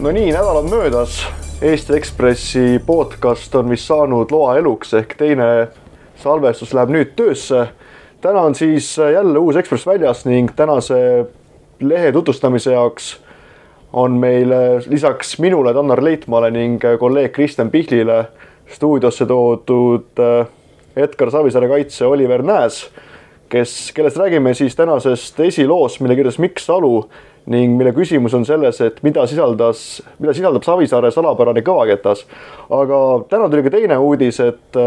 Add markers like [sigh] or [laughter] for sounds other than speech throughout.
no nii, nädal on möödas. Eesti Ekspressi podcast on vist saanud loa eluks ehk teine salvestus läheb nüüd töösse. täna on siis jälle uus Ekspress väljas ning tänase lehe tutvustamise jaoks on meil lisaks minule, Tannar Leitmaale ning kolleeg Kristjan Pihlile stuudiosse toodud äh, Edgar Savisaare kaitse Oliver Nääs, kes, kellest räägime siis tänasest esiloost, mille kirjutas Mikk Salu ning mille küsimus on selles, et mida sisaldas, mida sisaldab Savisaare salapärane kõvaketas. aga täna tuli ka teine uudis, et,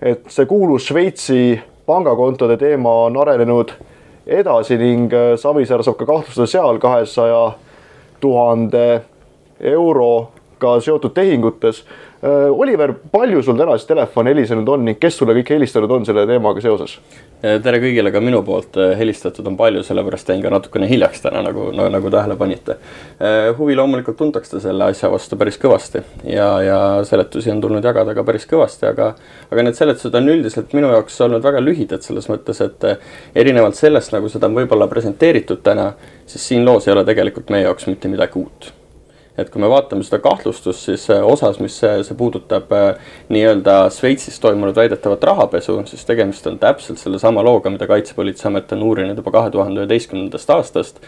et see kuulus Šveitsi pangakontode teema on arenenud edasi ning Savisaar saab ka kahtlustada seal kahesaja tuhande euroga seotud tehingutes. Oliver, palju sul täna siis telefon helisenud on ning kes sulle kõik helistanud on selle teemaga seoses? tere kõigile ka minu poolt, helistatud on palju, sellepärast jäin ka natukene hiljaks täna, nagu no,, nagu tähele panite. huvi loomulikult tuntakse selle asja vastu päris kõvasti ja, ja seletusi on tulnud jagada ka päris kõvasti, aga aga need seletused on üldiselt minu jaoks olnud väga lühidad selles mõttes, et erinevalt sellest, nagu seda on võib-olla presenteeritud täna, siis siin loos ei ole tegelikult meie jaoks mitte midagi uut et kui me vaatame seda kahtlustust, siis äh, osas, mis see, see puudutab äh, nii-öelda Šveitsis toimunud väidetavat rahapesu, siis tegemist on täpselt sellesama looga, mida Kaitsepolitseiamet on uurinud juba kahe tuhande üheteistkümnendast aastast.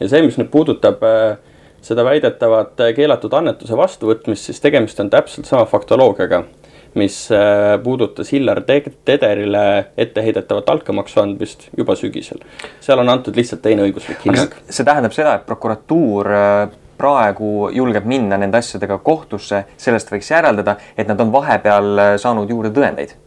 ja see, mis nüüd puudutab äh, seda väidetavat keelatud annetuse vastuvõtmist, siis tegemist on täpselt sama faktoloogiaga, mis puudutas Hillar Tederile etteheidetavat altkäemaksu andmist juba sügisel. seal on antud lihtsalt teine õiguslik hinnang. see tähendab seda, et prokuratuur praegu julgeb minna nende asjadega kohtusse, sellest võiks järeldada, et nad on vahepeal saanud juurde tõendeid. Äh,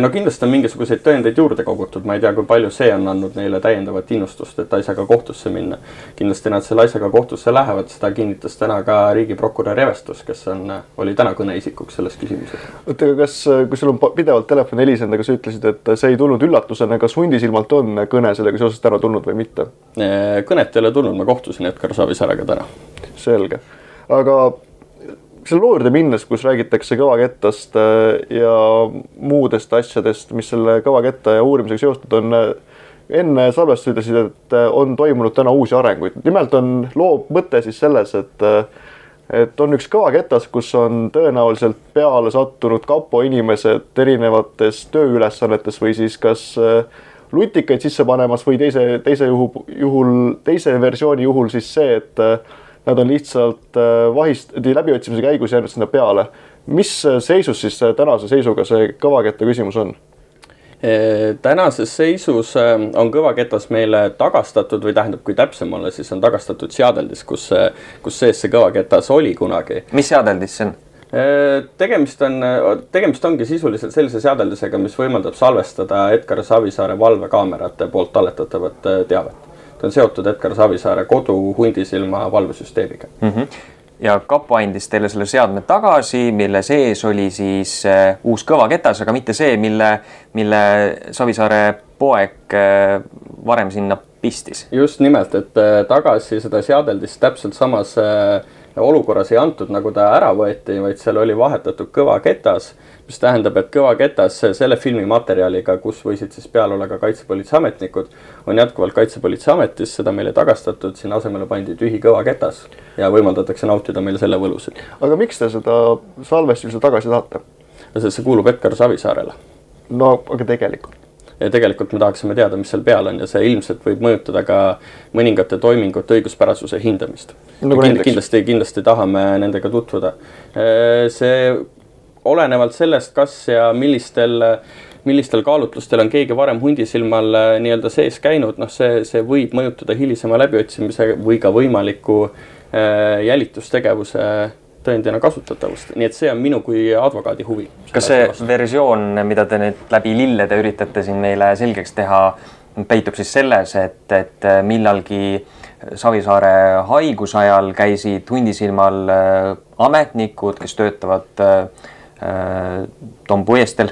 no kindlasti on mingisuguseid tõendeid juurde kogutud, ma ei tea, kui palju see on andnud neile täiendavat innustust, et asjaga kohtusse minna. kindlasti nad selle asjaga kohtusse lähevad, seda kinnitas täna ka riigiprokurör Evestus, kes on, oli täna kõneisikuks selles küsimuses. oota, aga kas, kui sul on pidevalt telefon helisenud, aga sa ütlesid, et see ei tulnud üllatusena, kas hundisilmalt on kõne sellega seoses täna tulnud või mitte? Äh, kõnet ei ole tulnud, ma kohtusin Edgar Savisaarega täna. selge, aga selle loo juurde minnes, kus räägitakse kõvakettast äh, ja muudest asjadest, mis selle kõvaketta ja uurimisega seotud on. Äh, enne salvestust ütlesid, et äh, on toimunud täna uusi arenguid, nimelt on loo mõte siis selles, et et on üks kõvaketas, kus on tõenäoliselt peale sattunud kapo inimesed erinevates tööülesannetes või siis kas lutikaid sisse panemas või teise, teise juhu, juhul, teise versiooni juhul siis see, et Nad on lihtsalt äh, vahist-, läbiotsimise käigus jäänud sinna peale. mis seisus siis tänase seisuga see kõvaketta küsimus on? tänases seisus äh, on kõvaketas meile tagastatud või tähendab, kui täpsem olla, siis on tagastatud seadeldis, kus, kus sees see kõvaketas oli kunagi. mis seadeldis see on? tegemist on, tegemist ongi sisuliselt sellise seadeldisega, mis võimaldab salvestada Edgar Savisaare valvekaamerate poolt talletatavat äh, teavet on seotud Edgar Savisaare kodu hundisilma valvesüsteemiga mm. -hmm ja kapo andis teile selle seadme tagasi, mille sees oli siis äh, uus kõvaketas, aga mitte see, mille, mille Savisaare poeg äh, varem sinna pistis. just nimelt, et äh, tagasi seda seadeldist täpselt samas äh, olukorras ei antud, nagu ta ära võeti, vaid seal oli vahetatud kõvaketas mis tähendab, et Kõva ketas selle filmi materjaliga, kus võisid siis peal olla ka kaitsepolitseiametnikud, on jätkuvalt kaitsepolitseiametis, seda meile tagastatud, sinna asemele pandi tühi kõva ketas ja võimaldatakse nautida meile selle võlusid. aga miks te seda salvestuse tagasi tahate? sest see kuulub Edgar Savisaarele. no aga tegelikult? Ja tegelikult me tahaksime teada, mis seal peal on ja see ilmselt võib mõjutada ka mõningate toimingute õiguspärasuse hindamist no,. kindlasti, kindlasti tahame nendega tutvuda. see olenevalt sellest, kas ja millistel, millistel kaalutlustel on keegi varem hundisilmal äh, nii-öelda sees käinud, noh, see, see võib mõjutada hilisema läbiotsimise või ka võimaliku äh, jälitustegevuse tõendina kasutatavust, nii et see on minu kui advokaadi huvi. kas see vastu. versioon, mida te nüüd läbi lillede üritate siin meile selgeks teha, peitub siis selles, et, et millalgi Savisaare haiguse ajal käisid hundisilmal äh, ametnikud, kes töötavad äh, Äh, Tom Puiestel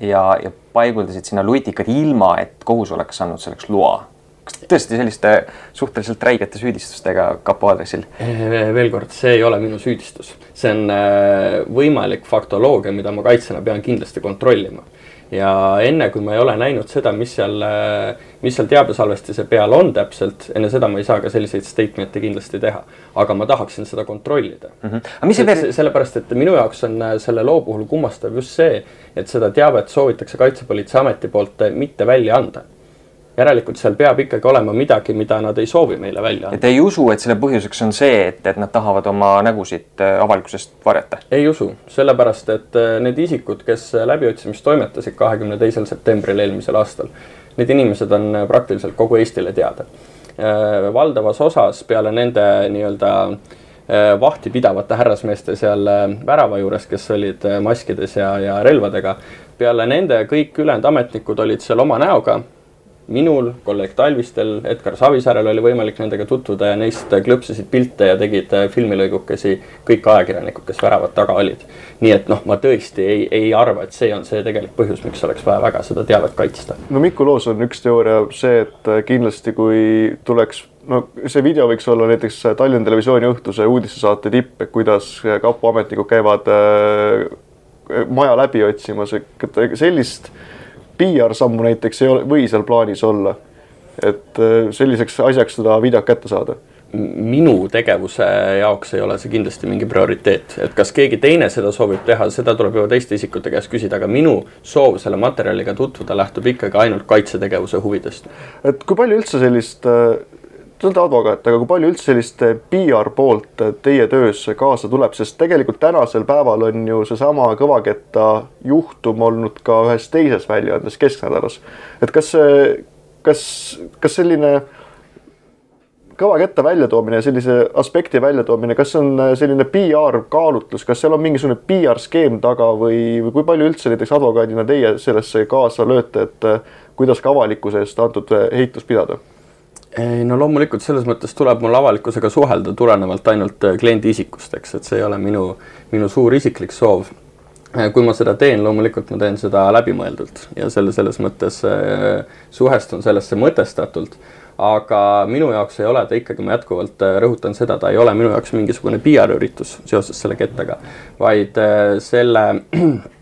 ja, ja paiguldasid sinna lutikad ilma, et kohus oleks andnud selleks loa. Tõesti selliste suhteliselt räigete süüdistustega kapo aadressil? veel kord, see ei ole minu süüdistus, see on äh, võimalik faktoloogia, mida ma kaitsjana pean kindlasti kontrollima ja enne, kui ma ei ole näinud seda, mis seal, mis seal teabesalvestise peal on täpselt, enne seda ma ei saa ka selliseid statement'e kindlasti teha. aga ma tahaksin seda kontrollida mm. -hmm. aga mis see veel? sellepärast, et minu jaoks on selle loo puhul kummastav just see, et seda teavet soovitakse Kaitsepolitseiameti poolt mitte välja anda järelikult seal peab ikkagi olema midagi, mida nad ei soovi meile välja anda. et ei usu, et selle põhjuseks on see, et, et nad tahavad oma nägusid äh, avalikkusest varjata? ei usu, sellepärast et äh, need isikud, kes läbiotsimist toimetasid kahekümne teisel septembril eelmisel aastal, need inimesed on äh, praktiliselt kogu Eestile teada. valdavas osas peale nende nii-öelda vahti pidavate härrasmeeste seal värava juures, kes olid maskides ja, ja relvadega, peale nende kõik ülejäänud ametnikud olid seal oma näoga minul, kolleeg Talvistel, Edgar Savisaarel oli võimalik nendega tutvuda ja neist klõpsisid pilte ja tegid äh, filmilõigukesi kõik ajakirjanikud, kes väravad taga olid. nii et noh, ma tõesti ei, ei arva, et see on see tegelik põhjus, miks oleks vaja väga seda teavet kaitsta. no Miku loos on üks teooria see, et äh, kindlasti kui tuleks no see video võiks olla näiteks Tallinna Televisiooni õhtuse uudistesaate tipp, et kuidas kapo ametnikud käivad äh, maja läbi otsimas, et sellist PR-sammu näiteks ei ole, või seal plaanis olla. et äh, selliseks asjaks seda videot kätte saada minu tegevuse jaoks ei ole see kindlasti mingi prioriteet, et kas keegi teine seda soovib teha, seda tuleb juba teiste isikute käest küsida, aga minu soov selle materjaliga tutvuda lähtub ikkagi ainult kaitsetegevuse huvidest. et kui palju üldse sellist äh, te olete advokaat, aga kui palju üldse sellist PR poolt teie töösse kaasa tuleb, sest tegelikult tänasel päeval on ju seesama Kõvaketta juhtum olnud ka ühes teises väljaandes Kesknädalas. et kas see, kas, kas selline kõvaketta väljatoomine, sellise aspekti väljatoomine, kas see on selline PR kaalutlus, kas seal on mingisugune PR skeem taga või, või kui palju üldse näiteks advokaadina teie sellesse kaasa lööte, et kuidas ka avalikkuse eest antud heitlust pidada? Ei no loomulikult selles mõttes tuleb mul avalikkusega suhelda tulenevalt ainult äh, kliendi isikust, eks, et see ei ole minu, minu suur isiklik soov. Äh, kui ma seda teen, loomulikult ma teen seda läbimõeldult ja selle, selles mõttes äh, suhestun sellesse mõtestatult. aga minu jaoks ei ole ta ikkagi, ma jätkuvalt rõhutan seda, ta ei ole minu jaoks mingisugune PR-üritus seoses selle kettaga, vaid selle [clears throat]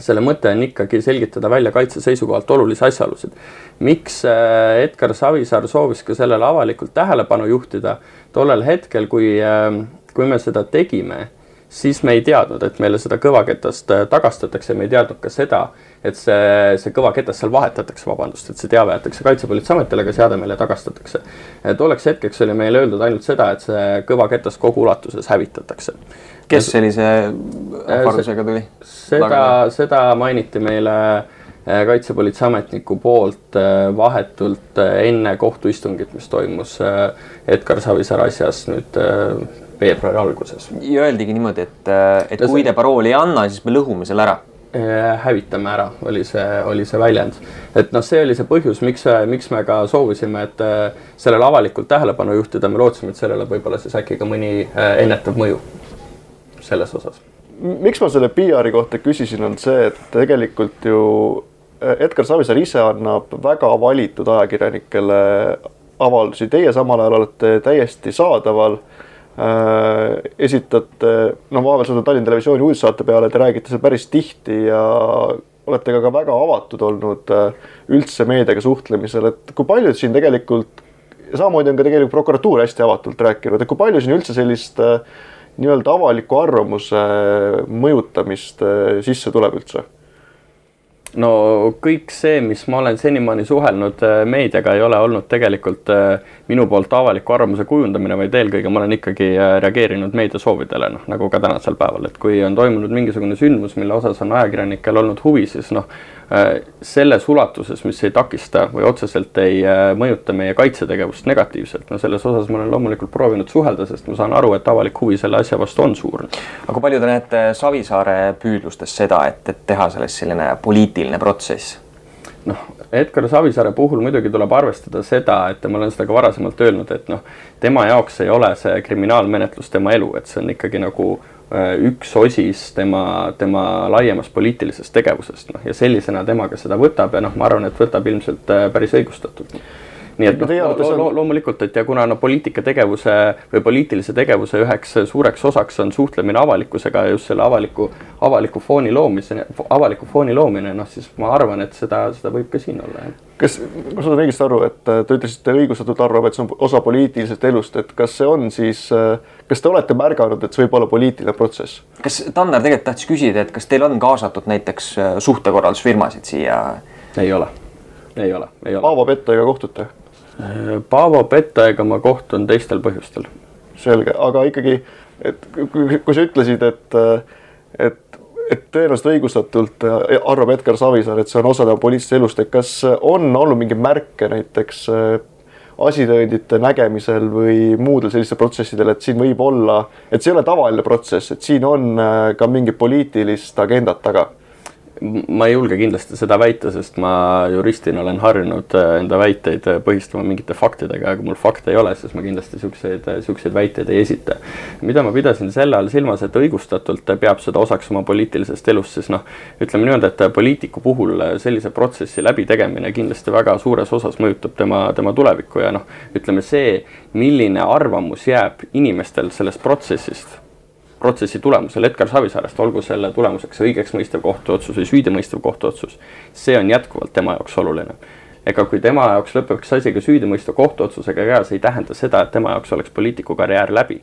selle mõte on ikkagi selgitada välja kaitse seisukohalt olulisi asjaolusid. miks äh, Edgar Savisaar soovis ka sellele avalikult tähelepanu juhtida tollel hetkel, kui, äh, kui me seda tegime, siis me ei teadnud, et meile seda kõvaketast äh, tagastatakse, me ei teadnud ka seda, et see, see kõvaketas seal vahetatakse, vabandust, et see teave jäetakse Kaitsepolitseiametile, aga seade meile tagastatakse. tolleks hetkeks oli meile öeldud ainult seda, et see kõvaketas kogu ulatuses hävitatakse kes sellise ähvardusega tuli? seda, seda mainiti meile äh, kaitsepolitseiametniku poolt äh, vahetult äh, enne kohtuistungit, mis toimus Edgar Savisaare asjas nüüd veebruari alguses. ja öeldigi niimoodi, et, et kui te parooli ei anna, siis me lõhume selle ära hävitame ära, oli see, oli see väljend. et noh, see oli see põhjus, miks, miks me ka soovisime, et sellele avalikult tähelepanu juhtida, me lootsime, et sellele võib-olla siis äkki ka mõni ennetav mõju selles osas. miks ma selle PR-i kohta küsisin, on see, et tegelikult ju eh, Edgar Savisaar ise annab väga valitud ajakirjanikele avaldusi, teie samal ajal olete täiesti saadaval äh,. esitate, no ma vaatasin Tallinna Televisiooni uudistesaate peale, te räägite seal päris tihti ja olete ka, ka väga avatud olnud äh, üldse meediaga suhtlemisel, et kui palju siin tegelikult samamoodi on ka tegelikult prokuratuur hästi avatult rääkinud, et kui palju siin üldse sellist äh, nii-öelda avaliku arvamuse mõjutamist eh, sisse tuleb üldse? no kõik see, mis ma olen senimaani suhelnud eh, meediaga, ei ole olnud tegelikult eh, minu poolt avaliku arvamuse kujundamine, vaid eelkõige ma olen ikkagi reageerinud meedia soovidele, noh nagu ka tänasel päeval, et kui on toimunud mingisugune sündmus, mille osas on ajakirjanikel olnud huvi, siis noh Äh, selles ulatuses, mis ei takista või otseselt ei äh, mõjuta meie kaitsetegevust negatiivselt, no selles osas ma olen loomulikult proovinud suhelda, sest ma saan aru, et avalik huvi selle asja vastu on suur. aga kui palju te näete Savisaare püüdlustes seda, et, et teha sellest selline poliitiline protsess? noh, Edgar Savisaare puhul muidugi tuleb arvestada seda, et ma olen seda ka varasemalt öelnud, et noh, tema jaoks ei ole see kriminaalmenetlus tema elu, et see on ikkagi nagu Äh, üks osis tema, tema laiemast poliitilisest tegevusest, noh ja sellisena tema ka seda võtab ja noh, ma arvan, et võtab ilmselt äh, päris õigustatult. Nii et noh, lo, lo, lo, loomulikult, et ja kuna no poliitikategevuse või poliitilise tegevuse üheks suureks osaks on suhtlemine avalikkusega ja just selle avaliku, avaliku fooni loomise, avaliku fooni loomine, noh siis ma arvan, et seda, seda võib ka siin olla, jah kas, ma saan õigesti aru, et te ütlesite õigustatult arvab, et see on osa poliitilisest elust, et kas see on siis, kas te olete märganud, et see võib olla poliitiline protsess? kas Tanner tegelikult tahtis küsida, et kas teil on kaasatud näiteks suhtekorraldusfirmasid siia? ei ole, ei ole, ei ole. Paavo Pettaiga kohtute? Paavo Pettaiga ma kohtun teistel põhjustel. selge, aga ikkagi, et kui, kui sa ütlesid, et, et et tõenäoliselt õigustatult arvab Edgar Savisaar, et see on osa tema poliitilisest elust, et kas on olnud mingeid märke näiteks äh, asitõendite nägemisel või muudel sellistel protsessidel, et siin võib olla, et see ei ole tavaline protsess, et siin on äh, ka mingit poliitilist agendat taga ma ei julge kindlasti seda väita, sest ma juristina olen harjunud äh, enda väiteid äh, põhistama mingite faktidega ja kui mul fakte ei ole, siis ma kindlasti siukseid, äh, siukseid väiteid ei esita. mida ma pidasin selle all silmas, et õigustatult peab seda osaks oma poliitilisest elust, siis noh, ütleme niimoodi, et poliitiku puhul sellise protsessi läbitegemine kindlasti väga suures osas mõjutab tema, tema tulevikku ja noh, ütleme see, milline arvamus jääb inimestel sellest protsessist protsessi tulemusel Edgar Savisaarest, olgu selle tulemuseks õigeksmõistev kohtuotsus või süüdimõistev kohtuotsus, see on jätkuvalt tema jaoks oluline. ega kui tema jaoks lõpeks asi ka süüdimõistva kohtuotsusega see ei tähenda seda, et tema jaoks oleks poliitiku karjäär läbi.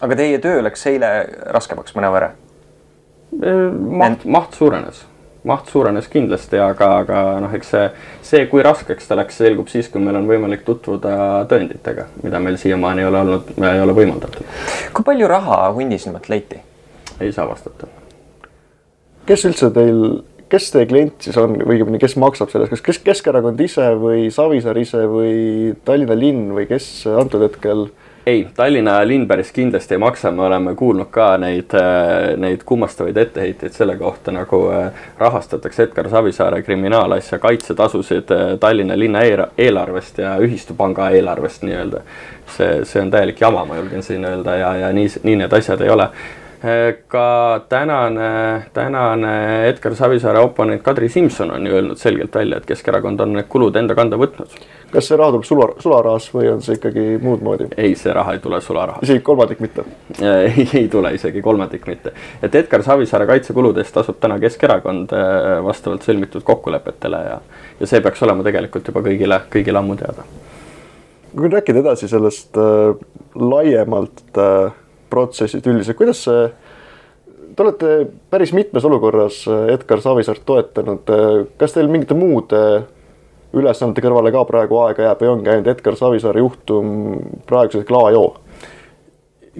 aga teie töö läks eile raskemaks mõnevõrra? maht, maht suurenes maht suurenes kindlasti, aga, aga noh, eks see, see, kui raskeks ta läks, selgub siis, kui meil on võimalik tutvuda tõenditega, mida meil siiamaani ei ole olnud, ei ole võimaldatud. kui palju raha hundisilmalt leiti? ei saa vastata. kes üldse teil, kes teie klient siis on või õigemini, kes maksab selles, kas kes Keskerakond ise või Savisaar ise või Tallinna linn või kes antud hetkel ei, Tallinna linn päris kindlasti ei maksa, me oleme kuulnud ka neid, äh, neid kummastavaid etteheiteid selle kohta, nagu äh, rahastatakse Edgar Savisaare kriminaalasja kaitsetasusid äh, Tallinna linna eelarvest ja ühistupanga eelarvest nii-öelda. see, see on täielik jama, ma julgen siin öelda ja, ja nii, nii need asjad ei ole ka tänane, tänane Edgar Savisaare oponent Kadri Simson on ju öelnud selgelt välja, et Keskerakond on need kulud enda kanda võtnud. Kas see raha tuleb sula, sularahas või on see ikkagi muud moodi? ei, see raha ei tule sularahas. isegi kolmandik mitte? [laughs] ei, ei tule isegi kolmandik mitte. et Edgar Savisaare kaitsekulude eest tasub täna Keskerakond äh, vastavalt sõlmitud kokkulepetele ja, ja see peaks olema tegelikult juba kõigile, kõigile ammu teada. kui rääkida edasi sellest äh, laiemalt äh, protsessid üldiselt, kuidas see, te olete päris mitmes olukorras äh, Edgar Savisaart toetanud, äh, kas teil mingite muude ülesannete kõrvale ka praegu aega jääb või ongi ainult Edgar Savisaare juhtum praeguseks laajoo?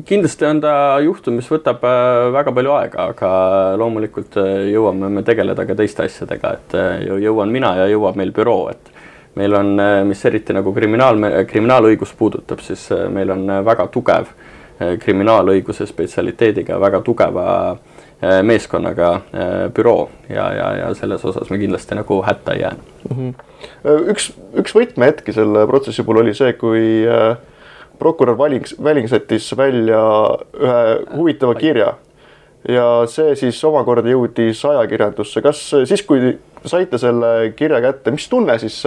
kindlasti on ta juhtum, mis võtab äh, väga palju aega, aga loomulikult jõuame me tegeleda ka teiste asjadega, et jõuan mina ja jõuab meil büroo, et meil on, mis eriti nagu kriminaal, kriminaalõigus puudutab, siis meil on väga tugev äh, Äh, kriminaalõiguse spetsialiteediga väga tugeva äh, meeskonnaga äh, büroo ja, ja, ja selles osas me kindlasti nagu hätta ei jäänud mm. -hmm. üks, üks võtmehetki selle protsessi puhul oli see, kui prokurör Valing, Väling sättis välja ühe huvitava kirja ja see siis omakorda jõudis ajakirjandusse. kas siis, kui saite selle kirja kätte, mis tunne siis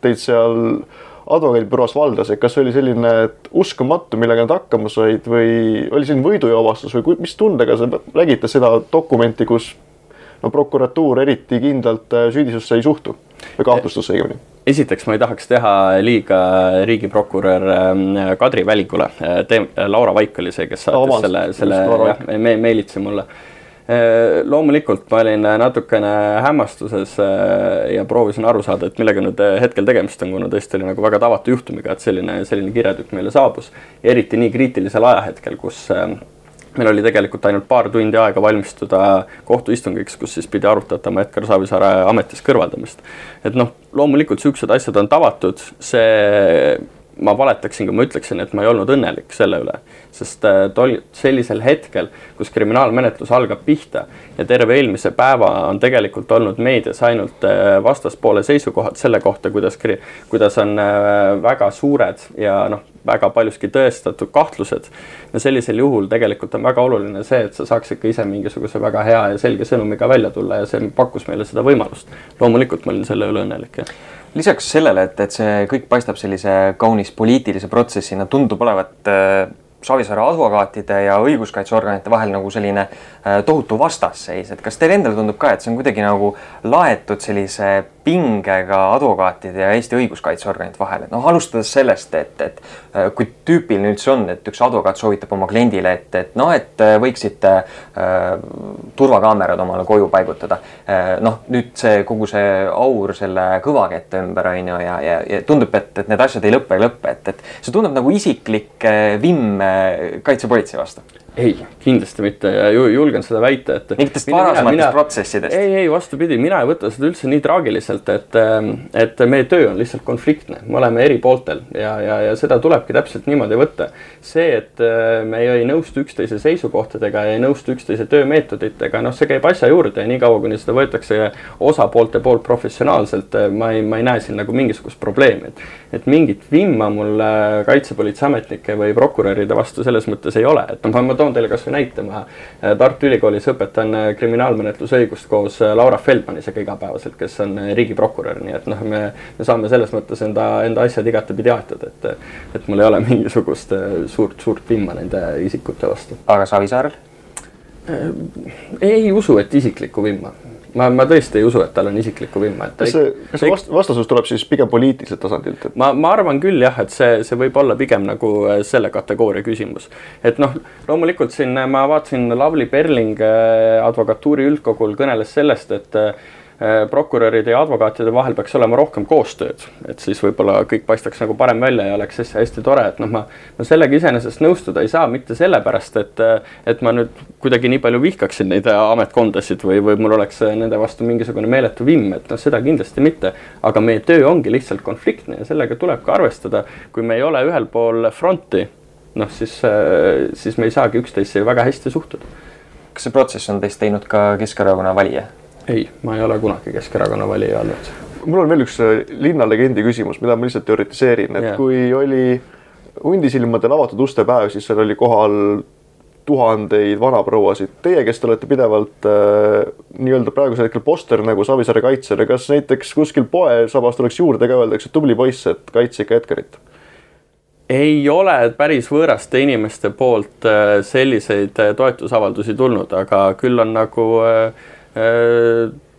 teid seal advokaadibüroos valdas, et kas oli selline uskumatu, millega nad hakkama said või oli selline võidujoovastus või mis tundega sa nägite seda dokumenti, kus no prokuratuur eriti kindlalt äh, süüdistusse ei suhtu või kahtlustusse õigemini? esiteks ma ei tahaks teha liiga riigiprokurör ähm, Kadri Välikule, äh, Laura Vaik oli see, kes saatis no, selle, selle jah, me, meelitsi mulle loomulikult ma olin äh, natukene hämmastuses äh, ja proovisin aru saada, et millega nüüd hetkel tegemist on, kuna tõesti oli nagu väga tavatu juhtumiga, et selline, selline kirjatükk meile saabus. eriti nii kriitilisel ajahetkel, kus meil oli tegelikult ainult paar tundi aega valmistuda kohtuistungiks, kus siis pidi arutatama Edgar Savisaare ametist kõrvaldamist. et noh, loomulikult siuksed asjad on tavatud, see ma valetaksin, kui ma ütleksin, et ma ei olnud õnnelik selle üle, sest äh, tol sellisel hetkel, kus kriminaalmenetlus algab pihta ja terve eelmise päeva on tegelikult olnud meedias ainult äh, vastaspoole seisukohad selle kohta, kuidas, kuidas on äh, väga suured ja noh, väga paljuski tõestatud kahtlused. ja sellisel juhul tegelikult on väga oluline see, et sa saaksid ka ise mingisuguse väga hea ja selge sõnumiga välja tulla ja see pakkus meile seda võimalust. loomulikult ma olin selle üle õnnelik, jah lisaks sellele, et, et see kõik paistab sellise kaunis poliitilise protsessina, tundub olevat äh, Savisaare advokaatide ja õiguskaitseorganite vahel nagu selline äh, tohutu vastasseis, et kas teile endale tundub ka, et see on kuidagi nagu laetud sellise pingega advokaatide ja Eesti õiguskaitseorganite vahel, et noh, alustades sellest, et, et kui tüüpiline üldse on, et üks advokaat soovitab oma kliendile, et, et noh, et äh, võiksite äh, turvakaamerad omale koju paigutada äh,. noh, nüüd see kogu see aur selle kõvakette ümber on ju ja, ja, ja tundub, et, et need asjad ei lõpe ega lõpe, et, et see tundub nagu isiklik äh, vimm kaitsepolitsei vastu ei, kindlasti mitte ja julgen seda väita, et. mingitest varasematest protsessidest. ei, ei vastupidi, mina ei võta seda üldse nii traagiliselt, et, ähm, et meie töö on lihtsalt konfliktne, me oleme eri pooltel ja, ja, ja seda tulebki täpselt niimoodi võtta. see, et äh, me ei nõustu üksteise seisukohtadega, ei nõustu üksteise töömeetoditega, noh, see käib asja juurde ja niikaua, kuni seda võetakse osapoolte poolt professionaalselt, äh, ma ei, ma ei näe siin nagu mingisugust probleemi, et, et mingit vimma mul kaitsepolitseiametnike või prokuröride vastu selles mõttes ei ole, et noh, ma toon teile kasvõi näite, ma äh, Tartu Ülikoolis õpetan äh, kriminaalmenetlusõigust koos äh, Laura Feldmanisega igapäevaselt, kes on riigiprokurör, nii et noh, me, me saame selles mõttes enda, enda asjad igatepidi aetud, et, et mul ei ole [laughs] mingisugust suurt, suurt vimma nende isikute vastu. aga Savisaarel? ei usu, et isiklikku vimma ma, ma tõesti ei usu, et tal on isiklikku vimma, et kas see, kas see vast, vastasus tuleb siis pigem poliitiliselt tasandilt et...? ma, ma arvan küll jah, et see, see võib olla pigem nagu äh, selle kategooria küsimus. et noh, loomulikult siin ma vaatasin, Lavly Perling äh, advokatuuri üldkogul kõneles sellest, et Äh, prokuröride ja advokaatide vahel peaks olema rohkem koostööd, et siis võib-olla kõik paistaks nagu parem välja ja oleks hästi, hästi tore, et noh, ma, ma sellega iseenesest nõustuda ei saa, mitte sellepärast, et, et ma nüüd kuidagi nii palju vihkaksin neid ametkondasid või, või mul oleks nende vastu mingisugune meeletu vimm, et noh, seda kindlasti mitte. aga meie töö ongi lihtsalt konfliktne ja sellega tuleb ka arvestada, kui me ei ole ühel pool fronti, noh siis, siis me ei saagi üksteisse väga hästi suhtuda. kas see protsess on teist teinud ka Keskerakonna valija? Ei, ma ei ole kunagi Keskerakonna valija olnud. mul on veel üks äh, linnalegendi küsimus, mida ma lihtsalt teoritiseerin, et yeah. kui oli hundisilmadel avatud uste päev, siis seal oli kohal tuhandeid vanaprouasid. Teie, kes te olete pidevalt äh, nii-öelda praegusel hetkel poster nagu Savisaare kaitsjale, kas näiteks kuskil poesabas tuleks juurde ka öeldakse, tubli poiss, et kaitse ikka Edgarit? ei ole päris võõraste inimeste poolt äh, selliseid äh, toetusavaldusi tulnud, aga küll on nagu Äh,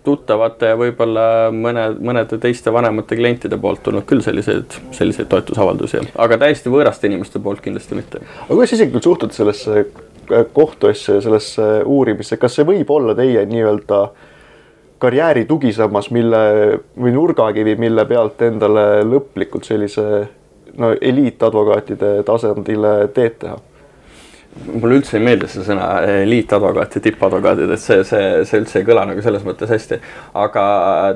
tuttavate ja võib-olla mõne, mõnede teiste vanemate klientide poolt tulnud küll selliseid, selliseid toetusavaldusi, aga täiesti võõraste inimeste poolt kindlasti mitte. aga kuidas isiklikult suhtud sellesse äh, kohtuasja ja sellesse uurimisse, kas see võib olla teie nii-öelda karjääri tugisammas, mille või nurgakivi, mille pealt endale lõplikult sellise no eliitadvokaatide tasandile teed teha? Mulle üldse ei meeldi see sõna eliitadvokaat ja tippadvokaadid, et see, see, see üldse ei kõla nagu selles mõttes hästi. aga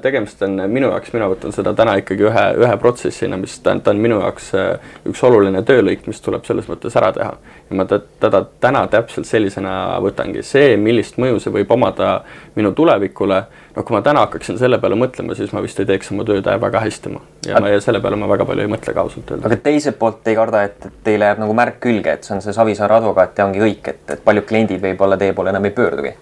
tegemist on minu jaoks, mina võtan seda täna ikkagi ühe, ühe protsessina, mis ta, ta on minu jaoks äh, üks oluline töölõik, mis tuleb selles mõttes ära teha. ja ma teda täna täpselt sellisena võtangi, see, millist mõju see võib omada minu tulevikule no kui ma täna hakkaksin selle peale mõtlema, siis ma vist ei teeks oma tööd väga hästi ma ja ma ja selle peale ma väga palju ei mõtle ka ausalt öelda. aga teiselt poolt ei karda, et teile jääb nagu märk külge, et see on see Savisaare advokaat ja ongi kõik, et, et paljud kliendid võib-olla teie poole enam ei pöördugi?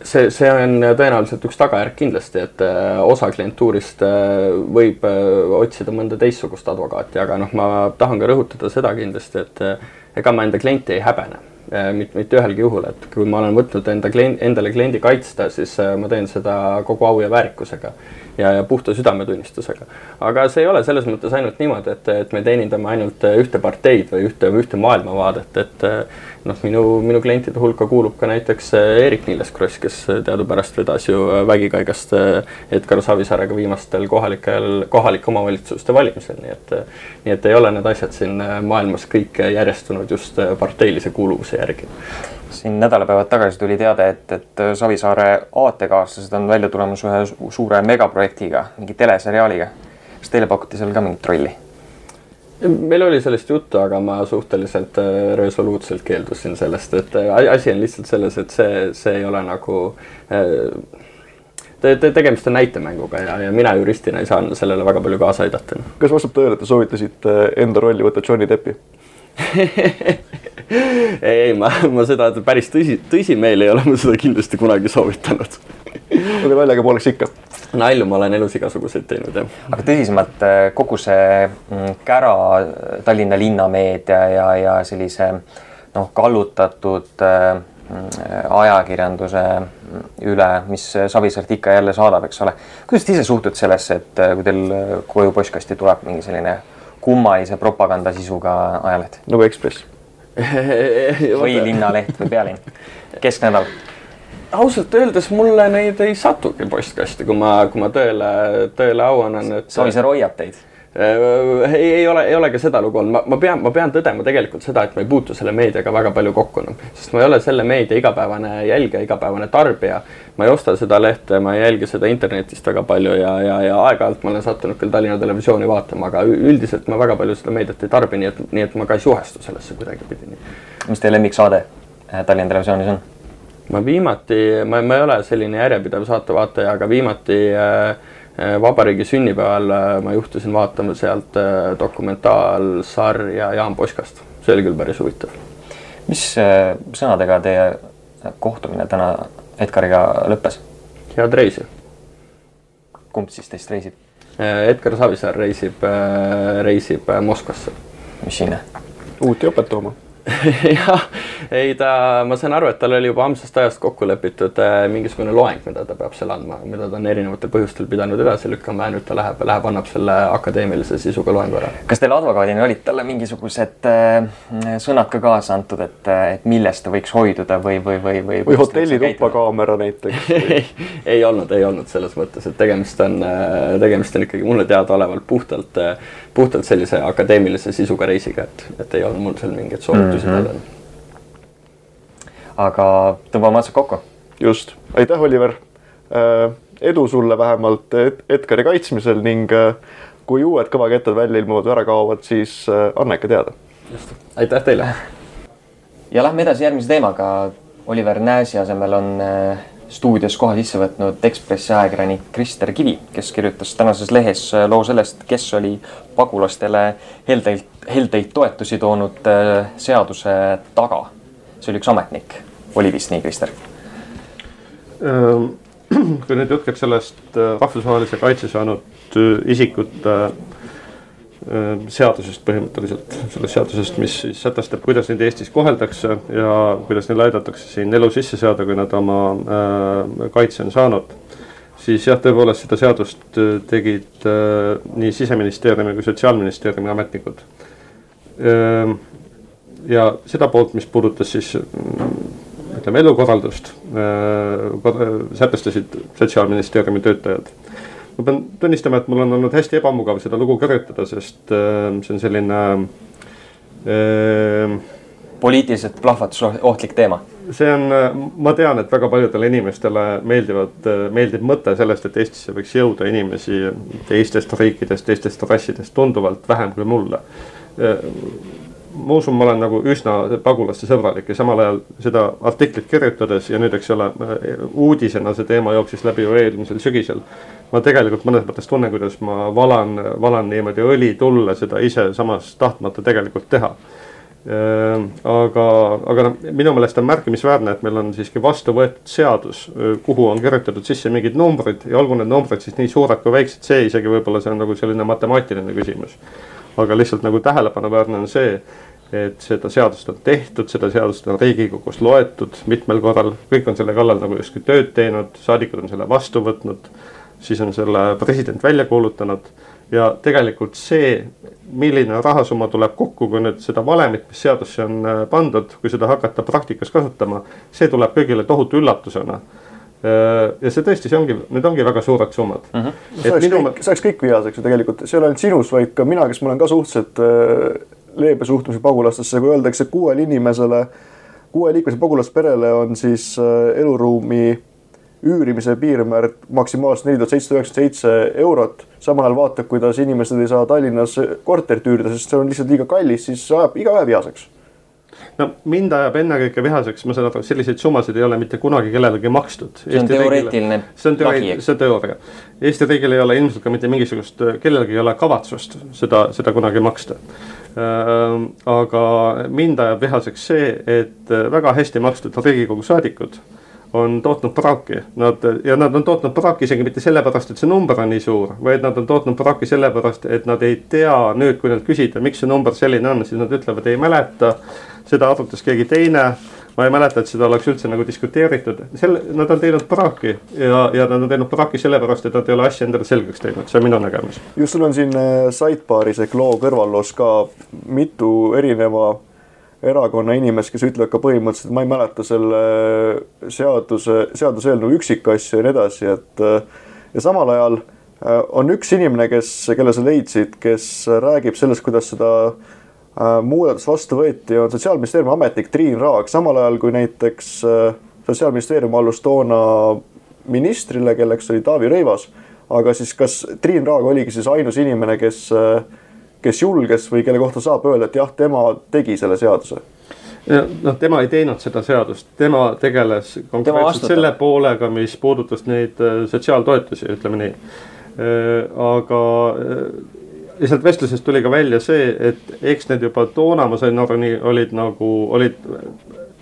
see, see on tõenäoliselt üks tagajärg kindlasti, et äh, osa klientuurist äh, võib äh, otsida mõnda teistsugust advokaati, aga noh, ma tahan ka rõhutada seda kindlasti, et ega ma enda klienti ei häbene mitte, mitte ühelgi juhul, et kui ma olen võtnud enda klient, endale kliendi kaitsta, siis äh, ma teen seda kogu au ja väärikusega ja, ja puhta südametunnistusega. aga see ei ole selles mõttes ainult niimoodi, et, et me teenindame ainult ühte parteid või ühte, ühte maailmavaadet, et noh, minu, minu klientide hulka kuulub ka näiteks Eerik-Niiles Kross, kes teadupärast vedas ju vägikaigast Edgar Savisaarega viimastel kohalikel, kohalike omavalitsuste valimisel, nii et nii et ei ole need asjad siin maailmas kõik järjestunud just parteilise kuuluvuse järgi siin nädalapäevad tagasi tuli teade, et, et Savisaare aatekaaslased on välja tulemas ühe suure megaprojektiga, mingi teleseriaaliga. kas teile pakuti seal ka mingit rolli? Meil oli sellest juttu, aga ma suhteliselt äh, resoluutselt keeldusin sellest, et äh, asi on lihtsalt selles, et see, see ei ole nagu äh, te, te, tegemist on näitemänguga ja, ja mina juristina ei saanud sellele väga palju kaasa aidata. kas vastab tõele, et te soovitasite enda rolli võtta Johnny Deppi ei, [laughs] ei, ma, ma seda päris tõsi, tõsimeeli ei ole ma seda kindlasti kunagi soovitanud aga naljaga pooleks ikka. nalju ma olen elus igasuguseid teinud, jah. aga tõsisemalt kogu see mm, kära Tallinna linnameedia ja, ja sellise noh, kallutatud äh, ajakirjanduse üle, mis Savisaart ikka jälle saadab, eks ole. kuidas te ise suhtud sellesse, et kui teil koju postkasti tuleb mingi selline kummalise propaganda sisuga ajaleht? nagu Ekspress või Linnaleht või Pealinn, kesknädal ausalt öeldes mulle neid ei satugi postkasti, kui ma, kui ma tõele, tõele au annan, et. Savisaar hoiab teid Äh, ei, ei ole, ei ole ka seda lugu olnud, ma, ma pean, ma pean tõdema tegelikult seda, et ma ei puutu selle meediaga väga palju kokku enam, sest ma ei ole selle meedia igapäevane jälgija, igapäevane tarbija. ma ei osta seda lehte, ma ei jälgi seda internetist väga palju ja, ja, ja aeg-ajalt ma olen sattunud küll Tallinna Televisiooni vaatama, aga üldiselt ma väga palju seda meediat ei tarbi, nii et, nii et ma ka ei suhestu sellesse kuidagipidi. mis teie lemmiksaade äh, Tallinna Televisioonis on? Ma viimati, ma, ma ei ole selline järjepidev saatevaataja, aga viimati äh, Eh, vabariigi sünnipäeval eh, ma juhtusin vaatama sealt eh, dokumentaalsarja Jaan Poskast, see oli küll päris huvitav. mis sõnadega teie kohtumine täna Edgariga lõppes? head reisi. kumb siis teist reisib? Edgar Savisaar reisib, reisib Moskvasse. mis sinna? uut jopet tooma [laughs] jah, ei ta, ma saan aru, et tal oli juba ammusest ajast kokku lepitud äh, mingisugune loeng, mida ta peab seal andma, mida ta on erinevatel põhjustel pidanud edasi lükkama ja nüüd ta läheb, läheb, annab selle akadeemilise sisuga loengu ära. kas teil advokaadina olid talle mingisugused äh, sõnad ka kaasa antud, et, et millest ta võiks hoiduda või, või, või, või? või hotellituppa kaamera näiteks [laughs] ei, ei olnud, ei olnud selles mõttes, et tegemist on, äh, tegemist on ikkagi mulle teadaolevalt puhtalt, äh, puhtalt sellise akadeemilise sisuga reisiga, et, et ei olnud mul seal mingeid soovitusi mm -hmm. talle aga tõmbame otsad kokku. just, aitäh, Oliver. Äh, edu sulle vähemalt Edgari kaitsmisel ning äh, kui uued kõvakettad välja ilmuvad või ära kaovad, siis äh, anna ikka teada. just, aitäh teile. ja lähme edasi järgmise teemaga. Oliver Nääsi asemel on stuudios koha sisse võtnud Ekspressi ajakirjanik Krister Kivi, kes kirjutas tänases lehes loo sellest, kes oli pagulastele heldeid, heldeid toetusi toonud seaduse taga. see oli üks ametnik oli vist nii, Krister? Ehm, [clears throat] kui nüüd jutt käib sellest äh, rahvusvahelise kaitse saanud äh, isikute seadusest põhimõtteliselt, sellest seadusest, mis siis sätestab, kuidas neid Eestis koheldakse ja kuidas neil aidatakse siin elu sisse seada, kui nad oma äh, kaitse on saanud. siis jah, tõepoolest seda seadust tegid nii siseministeeriumi kui sotsiaalministeeriumi ametnikud. Ehm, ja seda poolt, mis puudutas siis ütleme, elukorraldust äh, sätestasid Sotsiaalministeeriumi töötajad. ma pean tunnistama, et mul on olnud hästi ebamugav seda lugu kirjutada, sest äh, see on selline äh,. poliitiliselt plahvatusohtlik teema see on, ma tean, et väga paljudele inimestele meeldivad, meeldib mõte sellest, et Eestisse võiks jõuda inimesi teistest riikidest, teistest rassidest tunduvalt vähem kui mulle ma usun, ma olen nagu üsna pagulaste sõbralik ja samal ajal seda artiklit kirjutades ja nüüd, eks ole, uudisena see teema jooksis läbi ju eelmisel sügisel. ma tegelikult mõnes mõttes tunnen, kuidas ma valan, valan niimoodi õli tulle seda ise samas tahtmata tegelikult teha ehm, aga, aga noh, minu meelest on märkimisväärne, et meil on siiski vastu võetud seadus, kuhu on kirjutatud sisse mingid numbrid ja olgu need numbrid siis nii suured kui väiksed, see isegi võib-olla see on nagu selline matemaatiline küsimus aga lihtsalt nagu tähelepanuväärne on see, et seda seadust on tehtud, seda seadust on Riigikogus loetud mitmel korral, kõik on selle kallal nagu justkui tööd teinud, saadikud on selle vastu võtnud, siis on selle president välja kuulutanud. Ja tegelikult see, milline rahasumma tuleb kokku, kui nüüd seda valemit, mis seadusse on äh, pandud, kui seda hakata praktikas kasutama, see tuleb kõigile tohutu üllatusena ja see tõesti, see ongi, need ongi väga suured summad mm. -hmm. see oleks minu... kõik, see oleks kõik vihaseks ju tegelikult, see ei ole ainult sinus, vaid ka mina, kes ma olen ka suhteliselt äh, leebe suhtumise pagulastesse, kui öeldakse kuuele inimesele, kuueliikmelise pagulasperele on siis äh, eluruumi üürimise piirmäär maksimaalselt neli tuhat seitsesada üheksakümmend seitse eurot. samal ajal vaatab, kuidas inimesed ei saa Tallinnas korterit üürida, sest see on lihtsalt liiga kallis, siis ajab igaühe vihaseks no mind ajab ennekõike vihaseks, ma saan aru, selliseid summasid ei ole mitte kunagi kellelegi makstud. see on teoreetiline see on teooria, see on teooria. Eesti riigil ei ole ilmselt ka mitte mingisugust, kellelgi ei ole kavatsust seda, seda kunagi maksta. Äh, aga mind ajab vihaseks see, et väga hästi makstud Riigikogu saadikud on tootnud praaki. Nad ja nad on tootnud praaki isegi mitte sellepärast, et see number on nii suur, vaid nad on tootnud praaki sellepärast, et nad ei tea nüüd, kui neilt küsida, miks see number selline on, siis nad ütlevad, ei mäleta. seda arutas keegi teine ma ei mäleta, et seda oleks üldse nagu diskuteeritud, selle, nad on teinud praaki ja, ja nad on teinud praaki sellepärast, et nad ei ole asja endale selgeks teinud, see on minu nägemus. just, sul on siin äh, sidebaaris ehk loo kõrvalloos ka mitu erineva erakonna inimest, kes ütlevad ka põhimõtteliselt, ma ei mäleta selle seaduse, seaduseelnõu üksikasju ja nii edasi, et äh, ja samal ajal äh, on üks inimene, kes, kelle sa leidsid, kes räägib sellest, kuidas seda äh, muudatus vastu võeti, on Sotsiaalministeeriumi ametnik Triin Raag, samal ajal kui näiteks Sotsiaalministeerium allus toona ministrile, kelleks oli Taavi Rõivas. aga siis kas Triin Raag oligi siis ainus inimene, kes äh, kes julges või kelle kohta saab öelda, et jah, tema tegi selle seaduse? noh, tema ei teinud seda seadust, tema tegeles konkreetselt tema selle poolega, mis puudutas neid äh, sotsiaaltoetusi, ütleme nii. Äh, aga äh, lihtsalt vestlusest tuli ka välja see, et eks need juba toona, ma sain aru, nii olid nagu, olid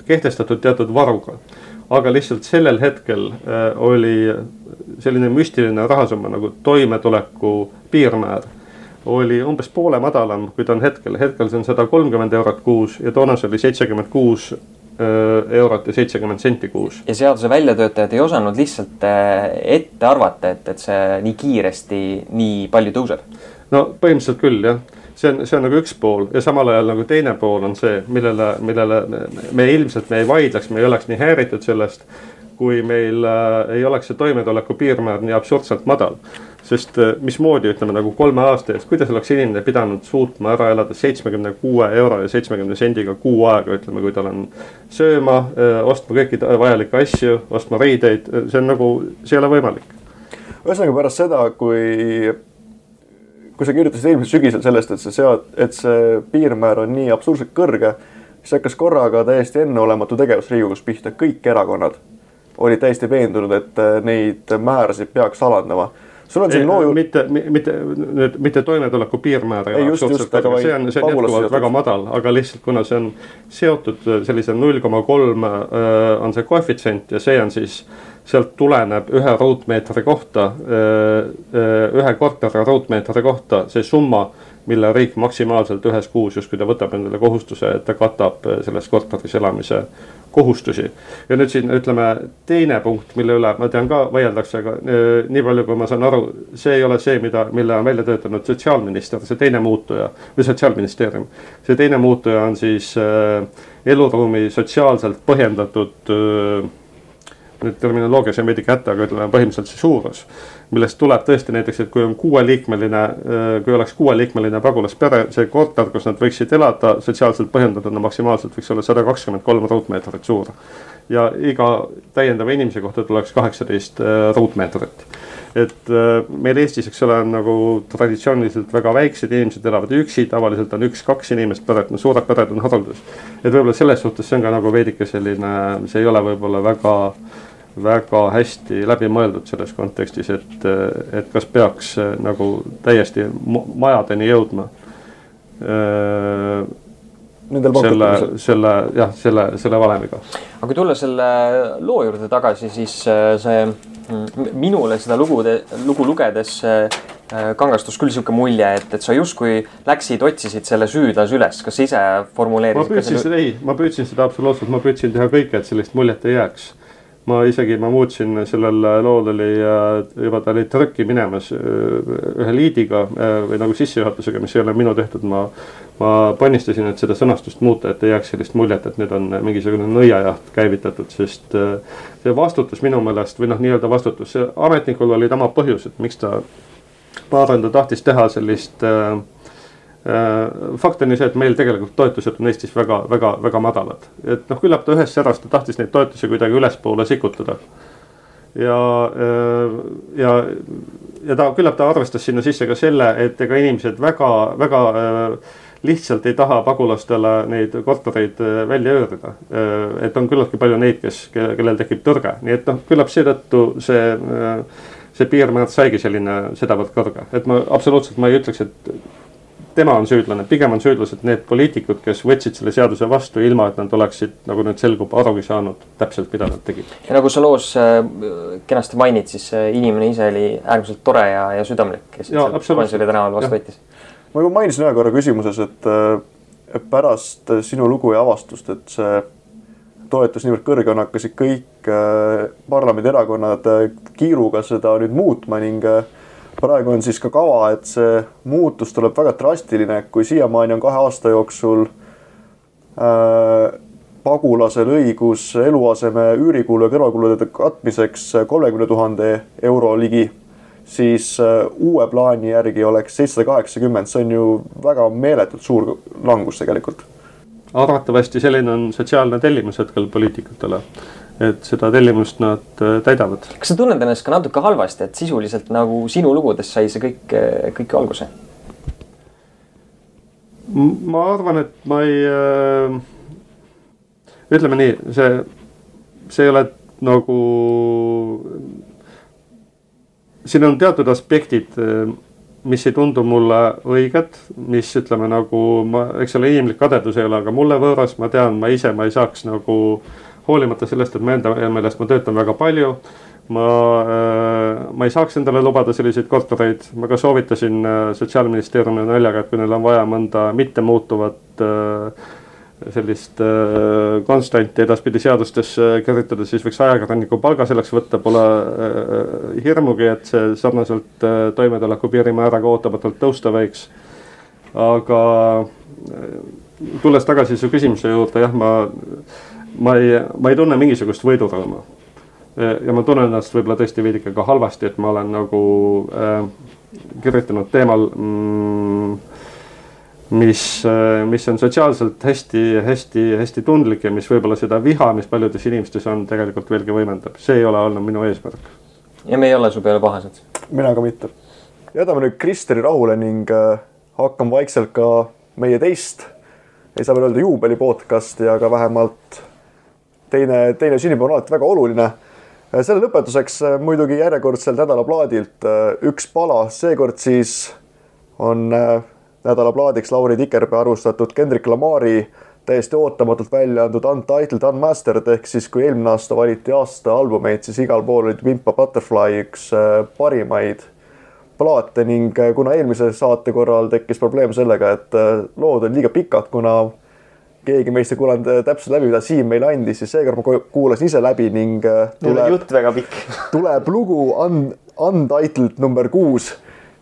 kehtestatud teatud varuga. aga lihtsalt sellel hetkel oli selline müstiline rahasumma nagu toimetuleku piirmäär oli umbes poole madalam, kui ta on hetkel, hetkel see on sada kolmkümmend eurot kuus ja toona see oli seitsekümmend kuus äh, eurot ja seitsekümmend senti kuus. ja seaduse väljatöötajad ei osanud lihtsalt äh, ette arvata, et, et see nii kiiresti nii palju tõuseb? no põhimõtteliselt küll jah, see on, see on nagu üks pool ja samal ajal nagu teine pool on see, millele, millele me ilmselt me ei vaidleks, me ei oleks nii häiritud sellest, kui meil äh, ei oleks see toimetuleku piirmäär nii absurdselt madal sest äh, mismoodi ütleme nagu kolme aasta eest, kuidas oleks inimene pidanud suutma ära elada seitsmekümne kuue euro ja seitsmekümne sendiga kuu aega, ütleme, kui tal on sööma, äh, ostma kõiki vajalikke asju, ostma riideid, see on nagu, see ei ole võimalik. ühesõnaga pärast seda, kui, kui sa kirjutasid eelmisel sügisel sellest, et see sead-, et see piirmäär on nii absurdselt kõrge, siis hakkas korraga täiesti enneolematu tegevus Riigikogus pihta, kõik erakonnad olid täiesti veendunud, et neid määrasid peaks alandama sul on siin loo ju. mitte, mitte nüüd, mitte toimetuleku piirmäär ei ole absoluutselt, aga see on, see on jätkuvalt väga madal, aga lihtsalt kuna see on seotud sellise null koma kolm äh, on see koefitsient ja see on siis sealt tuleneb ühe ruutmeetri kohta, äh, äh, ühe korteri ruutmeetri kohta see summa mille riik maksimaalselt ühes kuus justkui ta võtab endale kohustuse, et ta katab äh, selles korteris elamise kohustusi. ja nüüd siin ütleme teine punkt, mille üle ma tean ka vaieldakse, aga äh, nii palju, kui ma saan aru, see ei ole see, mida, mille on välja töötanud sotsiaalminister, see teine muutuja või sotsiaalministeerium. see teine muutuja on siis äh, eluruumi sotsiaalselt põhjendatud äh, nüüd terminoloogia sai veidi kätte, aga ütleme põhimõtteliselt see suurus millest tuleb tõesti näiteks, et kui on kuueliikmeline, äh, kui oleks kuueliikmeline pagulaspere, see korter, kus nad võiksid elada, sotsiaalselt põhjendatuna maksimaalselt võiks olla sada kakskümmend kolm ruutmeetrit suur. ja iga täiendava inimese kohta tuleks kaheksateist äh, ruutmeetrit. et äh, meil Eestis, eks ole, on nagu traditsiooniliselt väga väiksed inimesed elavad üksi, tavaliselt on üks-kaks inimest peret, no suured pered on haruldus. et võib-olla selles suhtes see on ka nagu veidike selline, see ei ole võib-olla väga väga hästi läbimõeldud selles kontekstis, et, et kas peaks äh, nagu täiesti majadeni jõudma. Äh, selle, selle jah, selle, selle valemiga. aga kui tulla selle loo juurde tagasi, siis äh, see mm, minule seda lugu, lugu lugedes kangastus küll sihuke mulje, et, et sa justkui läksid, otsisid selle süüdlase üles, kas sa ise formuleerisid? ma püüdsin seda, ei, ma püüdsin seda absoluutselt, ma püüdsin teha kõike, et sellist muljet ei jääks ma isegi, ma muutsin sellel lool oli juba ta oli trükki minemas äh, ühe liidiga äh, või nagu sissejuhatusega, mis ei ole minu tehtud, ma. ma pannistasin, et seda sõnastust muuta, et ei jääks sellist muljet, et nüüd on mingisugune nõiajaht käivitatud, sest äh, see vastutus minu meelest või noh, nii-öelda vastutus, ametnikul olid omad põhjused, miks ta, ma arvan, ta tahtis teha sellist äh, Äh, fakt on ju see, et meil tegelikult toetused on Eestis väga, väga, väga madalad, et noh, küllap ta ühest särast ta tahtis neid toetusi kuidagi ülespoole sikutada. ja, äh, ja, ja ta küllap ta arvestas sinna sisse ka selle, et ega inimesed väga, väga äh, lihtsalt ei taha pagulastele neid kortereid välja öörida. et on küllaltki palju neid, kes, kellel tekib tõrge, nii et noh, küllap seetõttu see, see piirmäär saigi selline sedavõrd kõrge, et ma absoluutselt, ma ei ütleks, et tema on süüdlane, pigem on süüdlased need poliitikud, kes võtsid selle seaduse vastu, ilma et nad oleksid, nagu nüüd selgub, arugi saanud täpselt, mida nad tegid. ja nagu sa loos äh, kenasti mainid, siis see inimene ise oli äärmiselt tore ja, ja südamlik, kes Gonsiori tänaval vastu võttis. ma juba mainisin ühe korra küsimuses, et pärast sinu lugu ja avastust, et see toetus niivõrd kõrge on, hakkasid kõik äh, parlamendierakonnad äh, kiiruga seda nüüd muutma ning äh, praegu on siis ka kava, et see muutus tuleb väga drastiline, kui siiamaani on kahe aasta jooksul äh, pagulasel õigus eluaseme üürikulu ja kõrvalkulude katmiseks kolmekümne tuhande euro ligi, siis äh, uue plaani järgi oleks seitsesada kaheksakümmend, see on ju väga meeletult suur langus tegelikult. arvatavasti selline on sotsiaalne tellimus hetkel poliitikutele et seda tellimust nad äh, täidavad. kas sa tunned ennast ka natuke halvasti, et sisuliselt nagu sinu lugudest sai see kõik, äh, kõik alguse? ma arvan, et ma ei äh,, ütleme nii, see, see ei ole nagu, siin on teatud aspektid, äh, mis ei tundu mulle õiged, mis ütleme nagu ma, eks ole, inimlik kadedus ei ole, aga mulle võõras, ma tean, ma ise, ma ei saaks nagu äh, hoolimata sellest, et ma enda meelest ma töötan väga palju. ma, äh, ma ei saaks endale lubada selliseid kortereid, ma ka soovitasin äh, sotsiaalministeeriumile naljaga, et kui neil on vaja mõnda mittemuutuvat äh, sellist konstanti edaspidi seadustesse kirjutada, siis võiks ajakirjaniku palga selleks võtta, pole hirmugi, et see sarnaselt toimetuleku piirimääraga ootamatult tõusta võiks. aga tulles tagasi su küsimuse juurde, jah, ma ma ei, ma ei tunne mingisugust võidurõõmu. ja ma tunnen ennast võib-olla tõesti veidike ka halvasti, et ma olen nagu äh, kirjutanud teemal mm, mis, äh, mis on sotsiaalselt hästi-hästi-hästi tundlik ja mis võib-olla seda viha, mis paljudes inimestes on, tegelikult veelgi võimendab, see ei ole olnud minu eesmärk. ja me ei ole su peale pahased. mina ka mitte. jätame nüüd Kristeri rahule ning äh, hakkame vaikselt ka meie teist, ei saa veel öelda juubeli podcast'i, aga vähemalt teine, teine sünnipäev on alati väga oluline. selle lõpetuseks äh, muidugi järjekordselt nädalaplaadilt äh, üks pala, seekord siis on äh, nädalaplaadiks Lauri Tikerpea alustatud Kendrick Lamari täiesti ootamatult välja antud Untitled Unmastered. Ehk siis kui eelmine aasta valiti aasta albumeid, siis igal pool oli Pimpa Butterfly üks parimaid plaate. Ning kuna eelmise saate korral tekkis probleem sellega, et lood on liiga pikad, kuna keegi meist ei kuulanud äh, täpselt läbi, mida Siim meile andis, siis seekord ma kuulasin ise läbi ning äh, tuleb, jutt väga pikk [laughs] tuleb lugu Un-, Untitled number kuus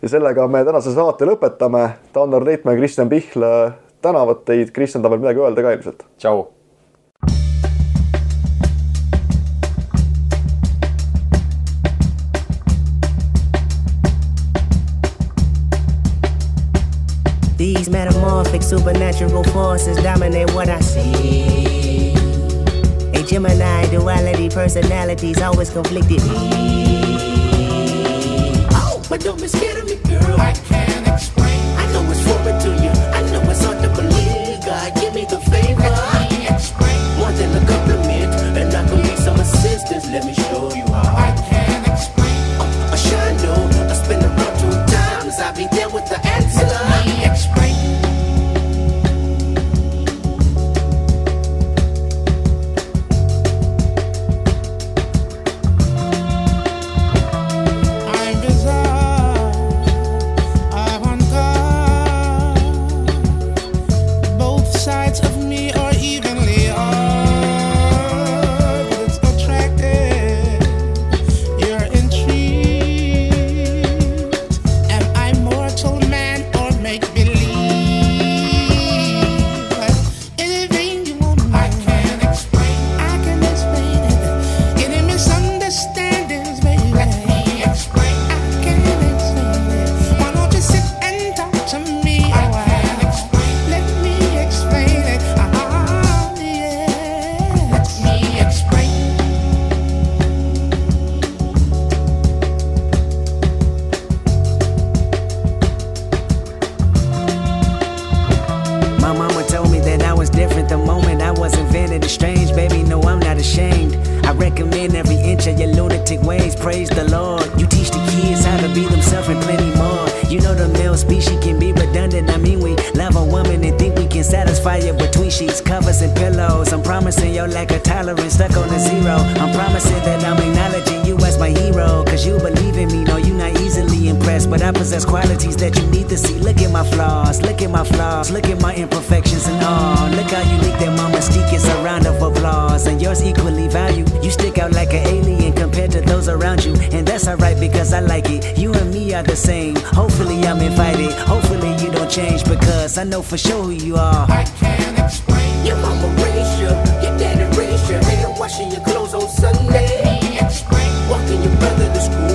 ja sellega me tänase saate lõpetame. Tannar Leitmäe ja Kristjan Pihl tänavad teid. Kristjan tahab veel midagi öelda ka ilmselt. tšau These metamorphic supernatural forces dominate what I see. A Gemini duality personalities always conflicted. Oh, but don't be scared of me, girl. I can't explain. I know it's foreign to you. like it. You and me are the same. Hopefully, I'm invited. Hopefully, you don't change because I know for sure who you are. I can't explain. Your mama raised you, your daddy raised you. Ain't washing your clothes on Sunday. I can't explain. Walking your brother to school.